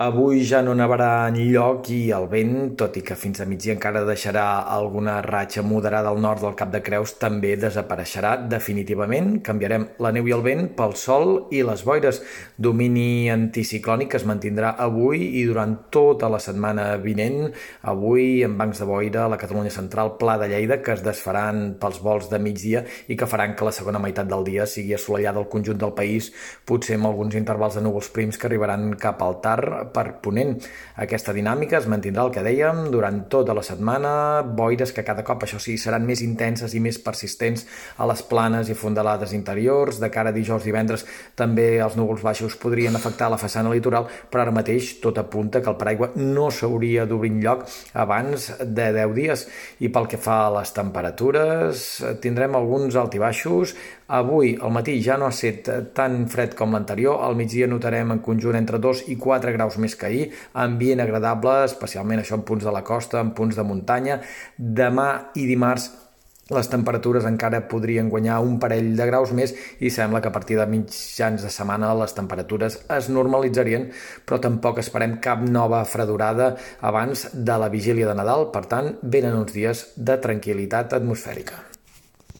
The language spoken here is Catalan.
Avui ja no nevarà en lloc i el vent, tot i que fins a migdia encara deixarà alguna ratxa moderada al nord del Cap de Creus, també desapareixerà definitivament. Canviarem la neu i el vent pel sol i les boires. Domini anticiclònic es mantindrà avui i durant tota la setmana vinent. Avui en bancs de boira la Catalunya Central, Pla de Lleida, que es desfaran pels vols de migdia i que faran que la segona meitat del dia sigui assolellada al conjunt del país, potser amb alguns intervals de núvols prims que arribaran cap al Tar per ponent. Aquesta dinàmica es mantindrà el que dèiem durant tota la setmana, boires que cada cop, això sí, seran més intenses i més persistents a les planes i fondalades interiors. De cara a dijous, divendres, també els núvols baixos podrien afectar la façana litoral, però ara mateix tot apunta que el paraigua no s'hauria d'obrir lloc abans de 10 dies. I pel que fa a les temperatures, tindrem alguns altibaixos. Avui, al matí, ja no ha estat tan fred com l'anterior. Al migdia notarem en conjunt entre 2 i 4 graus més que ahir, ambient agradable, especialment això en punts de la costa, en punts de muntanya. Demà i dimarts les temperatures encara podrien guanyar un parell de graus més i sembla que a partir de mitjans de setmana les temperatures es normalitzarien, però tampoc esperem cap nova fredurada abans de la vigília de Nadal, per tant, venen uns dies de tranquil·litat atmosfèrica.